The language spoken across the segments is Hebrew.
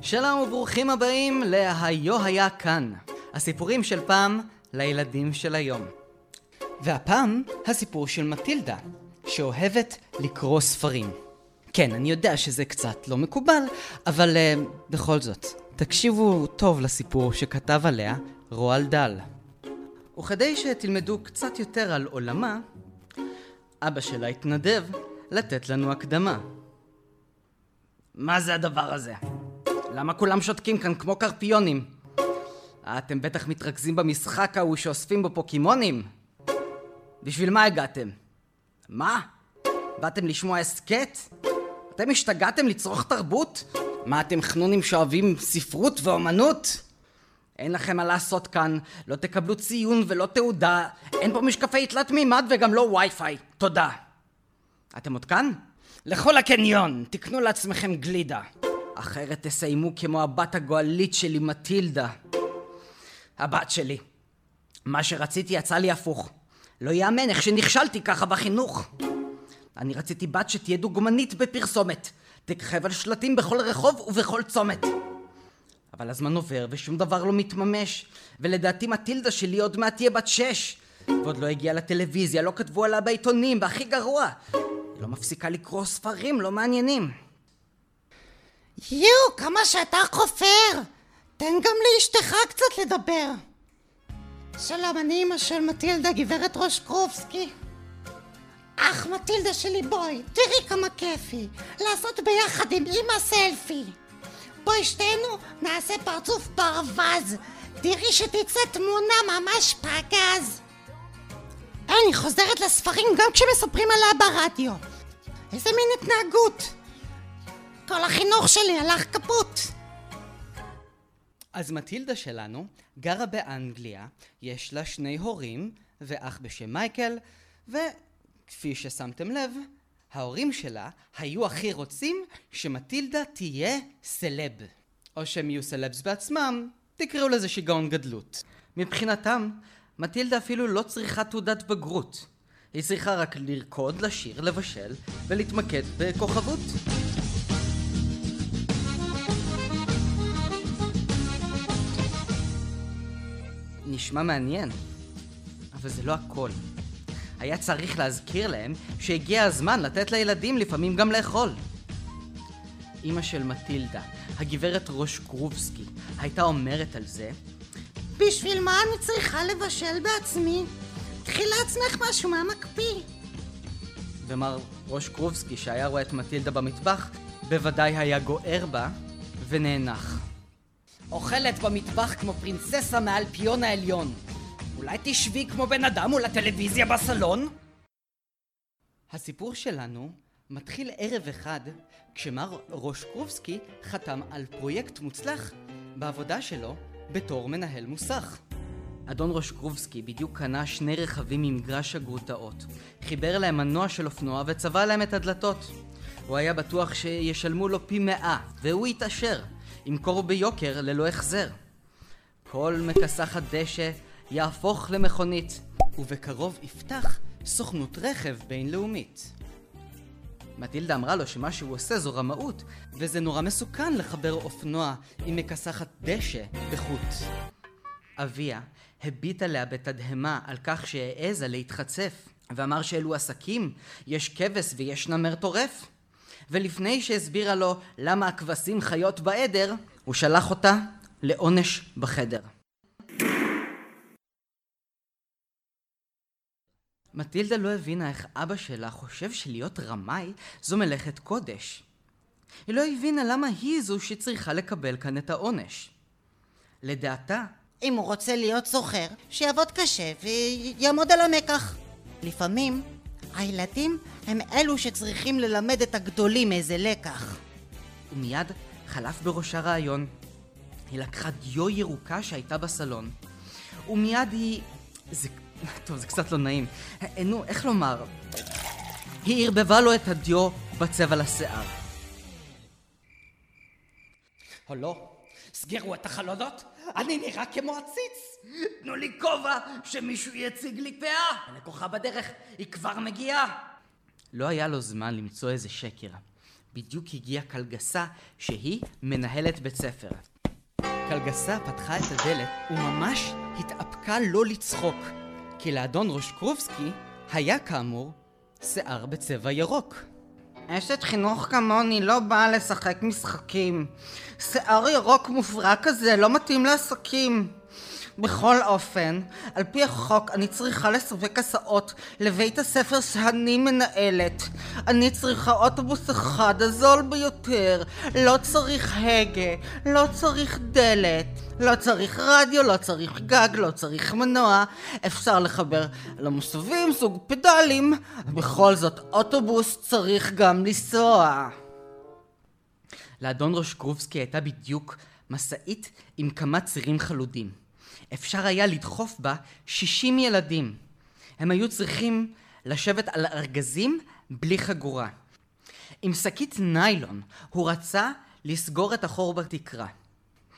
שלום וברוכים הבאים ל"היו היה כאן", הסיפורים של פעם לילדים של היום. והפעם הסיפור של מטילדה, שאוהבת לקרוא ספרים. כן, אני יודע שזה קצת לא מקובל, אבל uh, בכל זאת, תקשיבו טוב לסיפור שכתב עליה רועל דל. וכדי שתלמדו קצת יותר על עולמה, אבא שלה התנדב לתת לנו הקדמה. מה זה הדבר הזה? למה כולם שותקים כאן כמו קרפיונים? אתם בטח מתרכזים במשחק ההוא שאוספים בו פוקימונים? בשביל מה הגעתם? מה? באתם לשמוע הסכת? אתם השתגעתם לצרוך תרבות? מה אתם חנונים שאוהבים ספרות ואומנות? אין לכם מה לעשות כאן, לא תקבלו ציון ולא תעודה, אין פה משקפי תלת מימד וגם לא וי-פיי. תודה. אתם עוד כאן? לכו לקניון, תקנו לעצמכם גלידה. אחרת תסיימו כמו הבת הגועלית שלי, מטילדה. הבת שלי. מה שרציתי יצא לי הפוך. לא יאמן איך שנכשלתי ככה בחינוך. אני רציתי בת שתהיה דוגמנית בפרסומת. תככב על שלטים בכל רחוב ובכל צומת. אבל הזמן עובר ושום דבר לא מתממש. ולדעתי מטילדה שלי עוד מעט תהיה בת שש. ועוד לא הגיעה לטלוויזיה, לא כתבו עליה בעיתונים, והכי גרוע, היא לא מפסיקה לקרוא ספרים לא מעניינים. יואו, כמה שאתה חופר! תן גם לאשתך קצת לדבר. שלום, אני אמא של מטילדה, גברת רושקרובסקי. אך מטילדה שלי, בואי, תראי כמה כיפי. לעשות ביחד עם אמא סלפי. בואי שתינו נעשה פרצוף ברווז. תראי שתצא תמונה ממש פגז. אני חוזרת לספרים גם כשמספרים עליה ברדיו. איזה מין התנהגות. כל החינוך שלי הלך כפות. אז מטילדה שלנו גרה באנגליה, יש לה שני הורים ואח בשם מייקל, וכפי ששמתם לב, ההורים שלה היו הכי רוצים שמטילדה תהיה סלב. או שהם יהיו סלבס בעצמם, תקראו לזה שיגעון גדלות. מבחינתם, מטילדה אפילו לא צריכה תעודת בגרות. היא צריכה רק לרקוד, לשיר, לבשל ולהתמקד בכוכבות. נשמע מעניין, אבל זה לא הכל. היה צריך להזכיר להם שהגיע הזמן לתת לילדים לפעמים גם לאכול. אמא של מטילדה, הגברת רושקרובסקי, הייתה אומרת על זה בשביל מה אני צריכה לבשל בעצמי? קחי לעצמך משהו מהמקפיא. ומר רושקרובסקי, שהיה רואה את מטילדה במטבח, בוודאי היה גוער בה ונאנח. אוכלת במטבח כמו פרינססה מהאלפיון העליון. אולי תשבי כמו בן אדם מול הטלוויזיה בסלון? הסיפור שלנו מתחיל ערב אחד כשמר רושקרובסקי חתם על פרויקט מוצלח בעבודה שלו בתור מנהל מוסך. אדון רושקרובסקי בדיוק קנה שני רכבים ממגרש הגרוטאות, חיבר להם מנוע של אופנוע וצבע להם את הדלתות. הוא היה בטוח שישלמו לו פי מאה, והוא התעשר, ימכור ביוקר ללא החזר. כל מכסחת דשא יהפוך למכונית, ובקרוב יפתח סוכנות רכב בינלאומית. מטילדה אמרה לו שמה שהוא עושה זו רמאות, וזה נורא מסוכן לחבר אופנוע עם מכסחת דשא בחוט. אביה הביט עליה בתדהמה על כך שהעזה להתחצף, ואמר שאלו עסקים, יש כבש ויש נמר טורף. ולפני שהסבירה לו למה הכבשים חיות בעדר, הוא שלח אותה לעונש בחדר. מטילדה לא הבינה איך אבא שלה חושב שלהיות רמאי זו מלאכת קודש. היא לא הבינה למה היא זו שצריכה לקבל כאן את העונש. לדעתה, אם הוא רוצה להיות סוחר, שיעבוד קשה ויעמוד על המקח. לפעמים הילדים הם אלו שצריכים ללמד את הגדולים איזה לקח. ומיד חלף בראשה רעיון. היא לקחה דיו ירוקה שהייתה בסלון, ומיד היא... זה... טוב, זה קצת לא נעים. נו, איך לומר? היא ערבבה לו את הדיו בצבע לשיער. לא, סגרו את החלונות, אני נראה כמו עציץ. תנו לי כובע, שמישהו יציג לי פאה. הלקוחה בדרך, היא כבר מגיעה. לא היה לו זמן למצוא איזה שקר, בדיוק הגיעה קלגסה שהיא מנהלת בית ספר. קלגסה פתחה את הדלת וממש התאפקה לא לצחוק, כי לאדון רושקרובסקי היה כאמור שיער בצבע ירוק. אשת חינוך כמוני לא באה לשחק משחקים. שיער ירוק מופרע כזה לא מתאים לעסקים. בכל אופן, על פי החוק אני צריכה לסווג הסעות לבית הספר שאני מנהלת. אני צריכה אוטובוס אחד, הזול ביותר. לא צריך הגה, לא צריך דלת, לא צריך רדיו, לא צריך גג, לא צריך מנוע. אפשר לחבר למוסבים, סוג פדלים. בכל זאת, אוטובוס צריך גם לנסוע. לאדון רושקרובסקי הייתה בדיוק משאית עם כמה צירים חלודים. אפשר היה לדחוף בה 60 ילדים. הם היו צריכים לשבת על ארגזים בלי חגורה. עם שקית ניילון הוא רצה לסגור את החור בתקרה.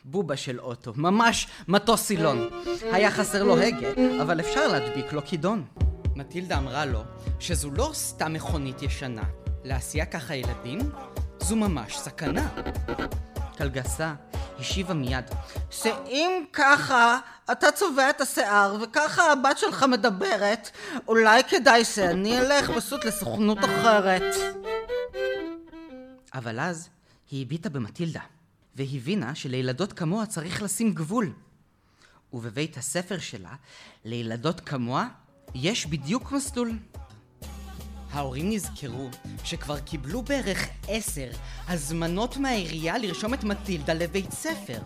בובה של אוטו, ממש מטוס סילון. היה חסר לו הגה, אבל אפשר להדביק לו כידון. מטילדה אמרה לו שזו לא סתם מכונית ישנה. להסיע ככה ילדים זו ממש סכנה. קלגסה השיבה מיד. שאם ככה אתה צובע את השיער וככה הבת שלך מדברת, אולי כדאי שאני אלך פשוט לסוכנות אחרת. אבל אז היא הביטה במטילדה, והבינה שלילדות כמוה צריך לשים גבול. ובבית הספר שלה, לילדות כמוה, יש בדיוק מסלול. ההורים נזכרו שכבר קיבלו בערך עשר הזמנות מהעירייה לרשום את מטילדה לבית ספר.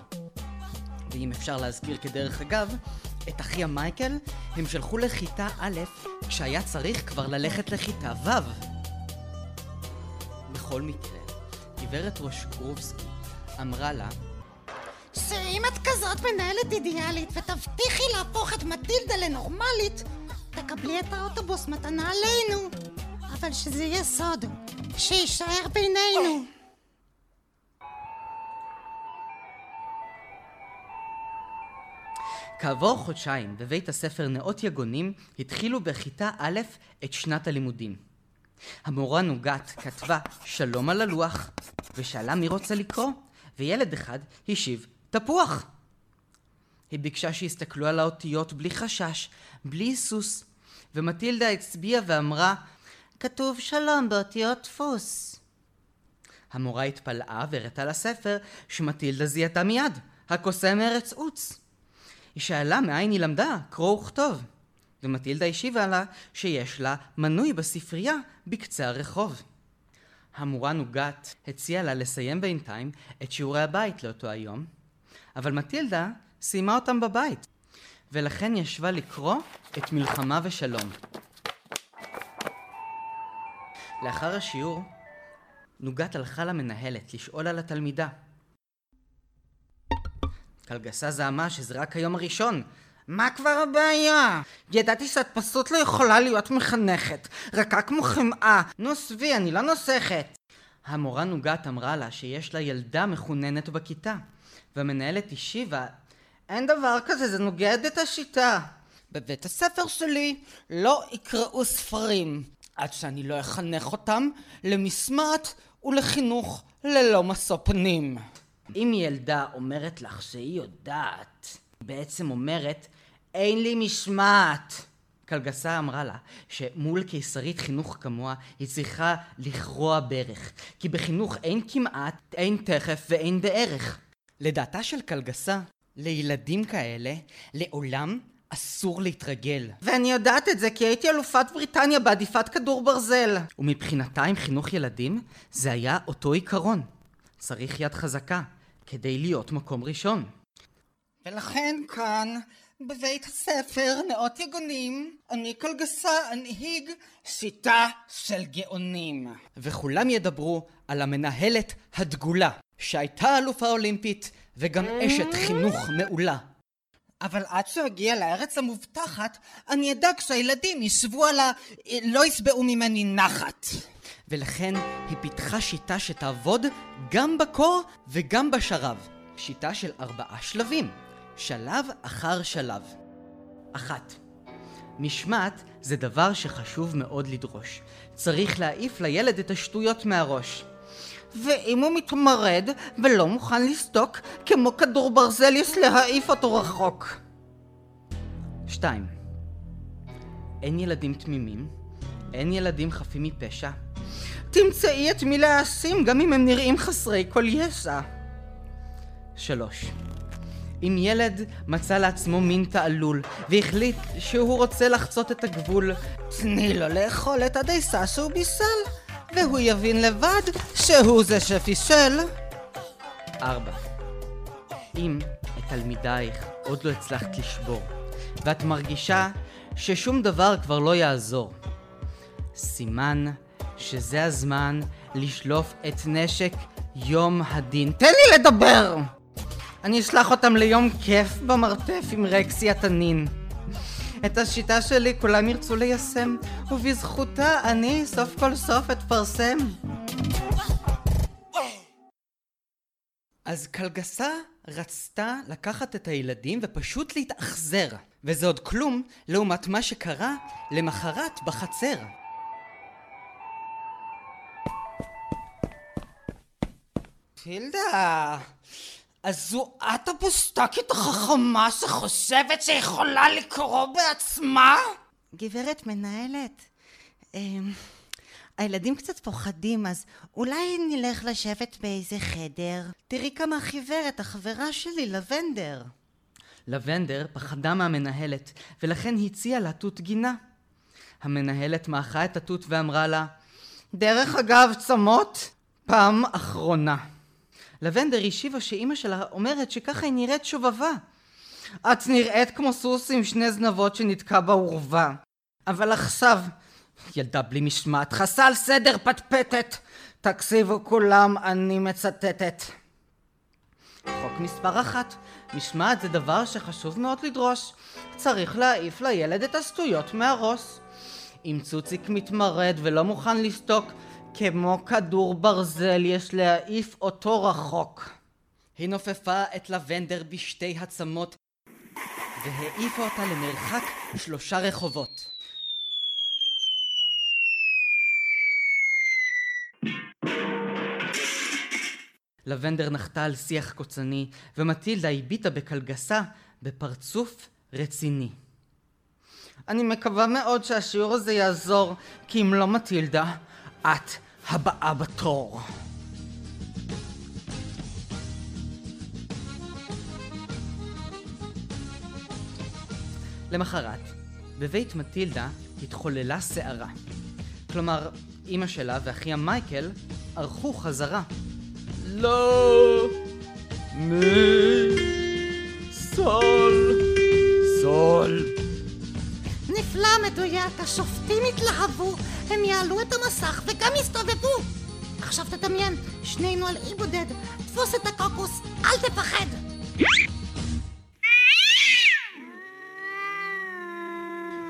ואם אפשר להזכיר כדרך אגב, את אחיה מייקל הם שלחו לכיתה א' כשהיה צריך כבר ללכת לכיתה ו'. בכל מקרה, גברת רושקרובסקי אמרה לה שאם את כזאת מנהלת אידיאלית ותבטיחי להפוך את מטילדה לנורמלית, תקבלי את האוטובוס מתנה עלינו. אבל שזה יהיה סוד, שיישאר בינינו. כעבור חודשיים בבית הספר נאות יגונים התחילו בכיתה א' את שנת הלימודים. המורה נוגת כתבה שלום על הלוח ושאלה מי רוצה לקרוא וילד אחד השיב תפוח. היא ביקשה שיסתכלו על האותיות בלי חשש, בלי היסוס, ומטילדה הצביעה ואמרה כתוב שלום באותיות דפוס. המורה התפלאה והראתה לספר שמטילדה זיהתה מיד, הקוסם ארץ עוץ. היא שאלה מאין היא למדה, קרוא וכתוב. ומטילדה השיבה לה שיש לה מנוי בספרייה בקצה הרחוב. המורה נוגת הציעה לה לסיים בינתיים את שיעורי הבית לאותו היום, אבל מטילדה סיימה אותם בבית, ולכן ישבה לקרוא את מלחמה ושלום. לאחר השיעור, נוגת הלכה למנהלת לשאול על התלמידה. קלגסה זעמה שזה רק היום הראשון. מה כבר הבעיה? ידעתי שאת פשוט לא יכולה להיות מחנכת, רכה כמו חמאה. נו סבי, אני לא נוסכת. המורה נוגת אמרה לה שיש לה ילדה מחוננת בכיתה, והמנהלת השיבה, אין דבר כזה, זה נוגד את השיטה. בבית הספר שלי לא יקראו ספרים. עד שאני לא אחנך אותם למשמעת ולחינוך ללא משוא פנים. אם ילדה אומרת לך שהיא יודעת, היא בעצם אומרת אין לי משמעת. קלגסה אמרה לה שמול קיסרית חינוך כמוה היא צריכה לכרוע ברך, כי בחינוך אין כמעט, אין תכף ואין בערך. לדעתה של קלגסה, לילדים כאלה לעולם אסור להתרגל. ואני יודעת את זה כי הייתי אלופת בריטניה בעדיפת כדור ברזל. ומבחינתה עם חינוך ילדים, זה היה אותו עיקרון. צריך יד חזקה כדי להיות מקום ראשון. ולכן כאן, בבית הספר נאות יגונים, אני קלגסה אנהיג שיטה של גאונים. וכולם ידברו על המנהלת הדגולה, שהייתה אלופה אולימפית וגם אשת חינוך מעולה. אבל עד שאגיע לארץ המובטחת, אני אדאג שהילדים ישבו על ה... לא ישבעו ממני נחת. ולכן היא פיתחה שיטה שתעבוד גם בקור וגם בשרב. שיטה של ארבעה שלבים, שלב אחר שלב. אחת, משמעת זה דבר שחשוב מאוד לדרוש. צריך להעיף לילד את השטויות מהראש. ואם הוא מתמרד ולא מוכן לסדוק, כמו כדור ברזל יש להעיף אותו רחוק. 2. אין ילדים תמימים, אין ילדים חפים מפשע. תמצאי את מי להאשים גם אם הם נראים חסרי כל ישע. 3. אם ילד מצא לעצמו מין תעלול והחליט שהוא רוצה לחצות את הגבול, תני לו לאכול את הדייסה שהוא בישל, והוא יבין לבד שהוא זה שפישל. 4. אם את תלמידייך עוד לא הצלחת לשבור, ואת מרגישה ששום דבר כבר לא יעזור, סימן שזה הזמן לשלוף את נשק יום הדין. תן לי לדבר! אני אשלח אותם ליום כיף במרתף עם רקסי התנין. את השיטה שלי כולם ירצו ליישם, ובזכותה אני סוף כל סוף אתפרסם. אז קלגסה רצתה לקחת את הילדים ופשוט להתאכזר, וזה עוד כלום לעומת מה שקרה למחרת בחצר. טילדה, אז זו את הבוסטקית החכמה שחושבת שיכולה לקרוא בעצמה? גברת מנהלת, אמ, הילדים קצת פוחדים, אז אולי נלך לשבת באיזה חדר? תראי כמה חיוורת, החברה שלי, לבנדר. לבנדר פחדה מהמנהלת, ולכן הציעה לה תות גינה. המנהלת מעכה את התות ואמרה לה, דרך אגב, צמות, פעם אחרונה. לבנדר השיבה שאימא שלה אומרת שככה היא נראית שובבה. את נראית כמו סוס עם שני זנבות שנתקע בעורווה. אבל עכשיו, ילדה בלי משמעת, חסל סדר פטפטת. תקשיבו כולם, אני מצטטת. חוק מספר אחת, משמעת זה דבר שחשוב מאוד לדרוש. צריך להעיף לילד את השטויות מהראש. אם צוציק מתמרד ולא מוכן לשתוק, כמו כדור ברזל יש להעיף אותו רחוק. היא נופפה את לבנדר בשתי עצמות והעיפה אותה למרחק שלושה רחובות. לבנדר נחתה על שיח קוצני, ומטילדה הביטה בקלגסה בפרצוף רציני. אני מקווה מאוד שהשיעור הזה יעזור, כי אם לא מטילדה, את הבאה בתור. למחרת, בבית מטילדה התחוללה סערה. כלומר, אמא שלה ואחיה מייקל ערכו חזרה. לא, מדויק, השופטים התלהבו, הם יעלו את המסך וגם יסתובבו. עכשיו תדמיין, שנינו על אי בודד, תפוס את הקוקוס, אל תפחד.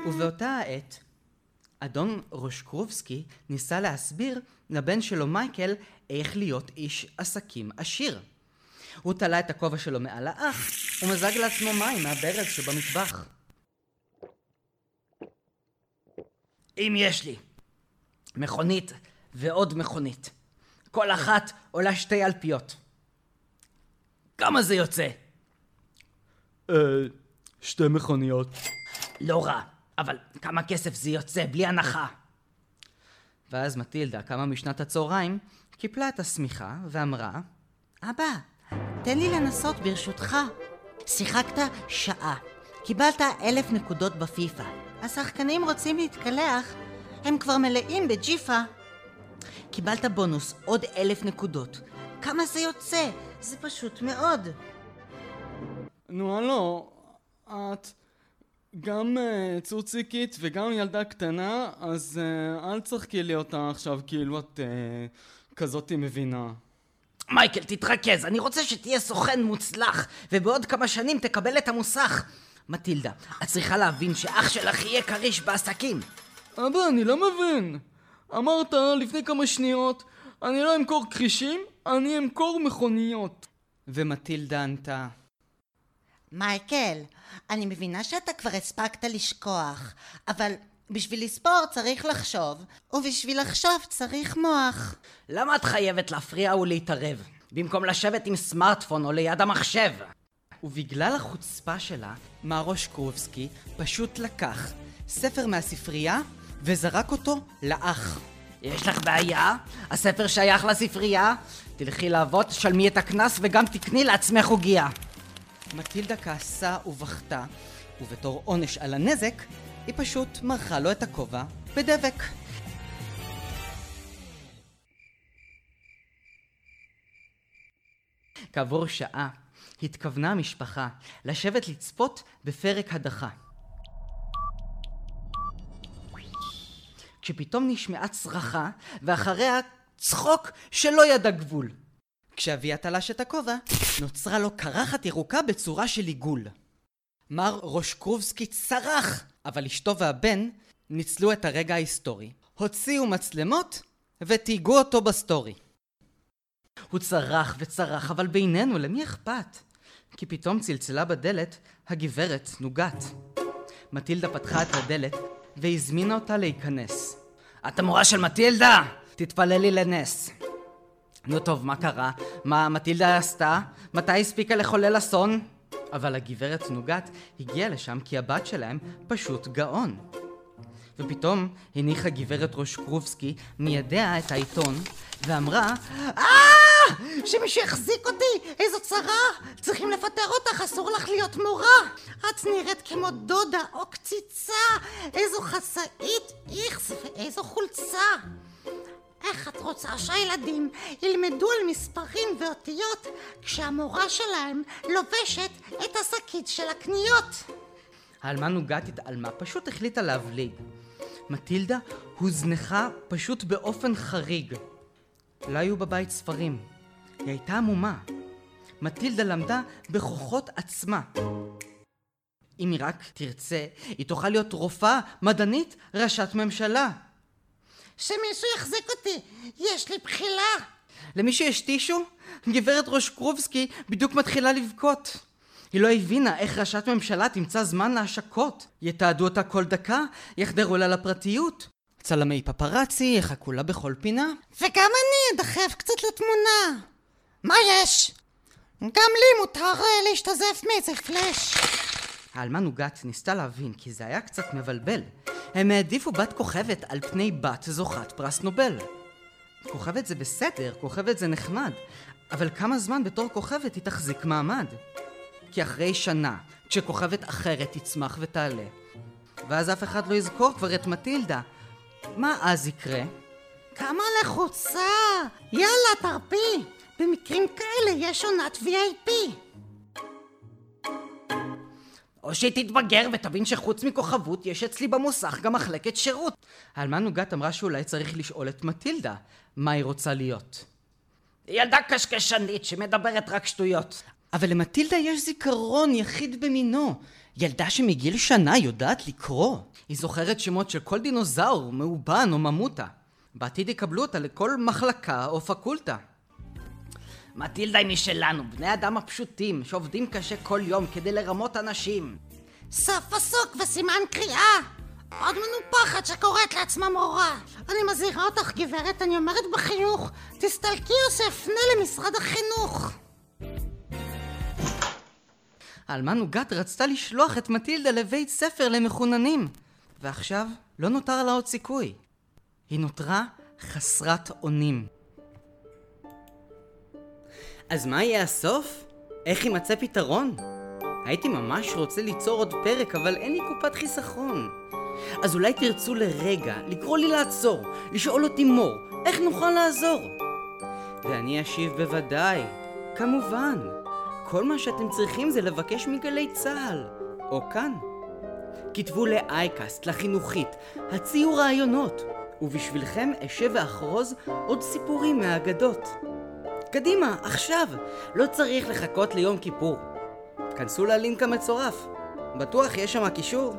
ובאותה העת, אדון רושקרובסקי ניסה להסביר לבן שלו מייקל איך להיות איש עסקים עשיר. הוא תלה את הכובע שלו מעל האח, ומזג לעצמו מים מהברז שבמטבח. אם יש לי מכונית ועוד מכונית, כל אחת עולה שתי אלפיות. כמה זה יוצא? אה, שתי מכוניות. לא רע, אבל כמה כסף זה יוצא בלי הנחה? ואז מטילדה קמה משנת הצהריים, קיפלה את השמיכה ואמרה אבא, תן לי לנסות ברשותך. שיחקת שעה, קיבלת אלף נקודות בפיפא. השחקנים רוצים להתקלח, הם כבר מלאים בג'יפה. קיבלת בונוס עוד אלף נקודות. כמה זה יוצא? זה פשוט מאוד. נו, הלו, את גם uh, צוציקית וגם ילדה קטנה, אז uh, אל תשחקי לי אותה עכשיו כאילו את uh, כזאתי מבינה. מייקל, תתרכז, אני רוצה שתהיה סוכן מוצלח, ובעוד כמה שנים תקבל את המוסך. מטילדה, את צריכה להבין שאח שלך יהיה כריש בעסקים. אבא, אני לא מבין. אמרת לפני כמה שניות, אני לא אמכור כרישים, אני אמכור מכוניות. ומטילדה ענתה, מייקל, אני מבינה שאתה כבר הספקת לשכוח, אבל בשביל לספור צריך לחשוב, ובשביל לחשוב צריך מוח. למה את חייבת להפריע ולהתערב? במקום לשבת עם סמארטפון או ליד המחשב. ובגלל החוצפה שלה, מרוש קרובסקי פשוט לקח ספר מהספרייה וזרק אותו לאח. יש לך בעיה? הספר שייך לספרייה? תלכי לעבוד, תשלמי את הקנס וגם תקני לעצמך עוגיה. מטילדה כעסה ובכתה, ובתור עונש על הנזק, היא פשוט מרחה לו את הכובע בדבק. כעבור שעה התכוונה המשפחה לשבת לצפות בפרק הדחה. כשפתאום נשמעה צרחה, ואחריה צחוק שלא ידע גבול. כשאביה תלש את הכובע, נוצרה לו קרחת ירוקה בצורה של עיגול. מר רושקרובסקי צרח, אבל אשתו והבן ניצלו את הרגע ההיסטורי. הוציאו מצלמות ותייגו אותו ב story. הוא צרח וצרח, אבל בינינו, למי אכפת? כי פתאום צלצלה בדלת הגברת נוגת. מטילדה פתחה את הדלת והזמינה אותה להיכנס. את המורה של מטילדה? תתפללי לנס. נו טוב, מה קרה? מה מטילדה עשתה? מתי הספיקה לחולל אסון? אבל הגברת נוגת הגיעה לשם כי הבת שלהם פשוט גאון. ופתאום הניחה גברת רושקרובסקי מידיה את העיתון ואמרה אה! שמישהו יחזיק אותי! איזו צרה! צריכים לפטר אותך, אסור לך להיות מורה! את נראית כמו דודה או קציצה! איזו חסאית איכס ואיזו חולצה! איך את רוצה שהילדים ילמדו על מספרים ואותיות כשהמורה שלהם לובשת את השקית של הקניות? האלמן נוגת התעלמה, פשוט החליטה להבליג. מטילדה הוזנחה פשוט באופן חריג. לא היו בבית ספרים. היא הייתה עמומה. מטילדה למדה בכוחות עצמה. אם היא רק תרצה, היא תוכל להיות רופאה, מדענית, ראשת ממשלה. שמישהו יחזיק אותי, יש לי בחילה. למי שיש טישו? גברת רושקרובסקי בדיוק מתחילה לבכות. היא לא הבינה איך ראשת ממשלה תמצא זמן להשקות. יתעדו אותה כל דקה, יחדרו לה לפרטיות. צלמי פפרצי יחכו לה בכל פינה. וגם אני אדחף קצת לתמונה. מה יש? גם לי מותר אה, להשתזף מאיזה פלאש. האלמן נוגת ניסתה להבין כי זה היה קצת מבלבל. הם העדיפו בת כוכבת על פני בת זוכת פרס נובל. כוכבת זה בסדר, כוכבת זה נחמד, אבל כמה זמן בתור כוכבת היא תחזיק מעמד? כי אחרי שנה, כשכוכבת אחרת תצמח ותעלה, ואז אף אחד לא יזכור כבר את מטילדה, מה אז יקרה? כמה לחוצה! יאללה, תרפי! במקרים כאלה יש עונת VIP. או שהיא תתבגר ותבין שחוץ מכוכבות יש אצלי במוסך גם מחלקת שירות. האלמן נוגת אמרה שאולי צריך לשאול את מטילדה מה היא רוצה להיות. ילדה קשקשנית שמדברת רק שטויות. אבל למטילדה יש זיכרון יחיד במינו. ילדה שמגיל שנה יודעת לקרוא. היא זוכרת שמות של כל דינוזאור, מאובן או ממותה. בעתיד יקבלו אותה לכל מחלקה או פקולטה. מטילדה היא משלנו, בני אדם הפשוטים, שעובדים קשה כל יום כדי לרמות אנשים. סוף פסוק וסימן קריאה! עוד מנופחת שקוראת לעצמה מורה. אני מזהירה אותך, גברת, אני אומרת בחיוך, תסתלקי או שאפנה למשרד החינוך. האלמן נוגת רצתה לשלוח את מטילדה לבית ספר למחוננים, ועכשיו לא נותר לה עוד סיכוי. היא נותרה חסרת אונים. אז מה יהיה הסוף? איך יימצא פתרון? הייתי ממש רוצה ליצור עוד פרק, אבל אין לי קופת חיסכון. אז אולי תרצו לרגע לקרוא לי לעצור, לשאול אותי מור, איך נוכל לעזור? ואני אשיב בוודאי, כמובן. כל מה שאתם צריכים זה לבקש מגלי צה"ל, או כאן. כתבו לאייקאסט, לחינוכית, הציעו רעיונות, ובשבילכם אשב ואחרוז עוד סיפורים מהאגדות. קדימה, עכשיו, לא צריך לחכות ליום כיפור. כנסו ללינק המצורף, בטוח יש שם קישור.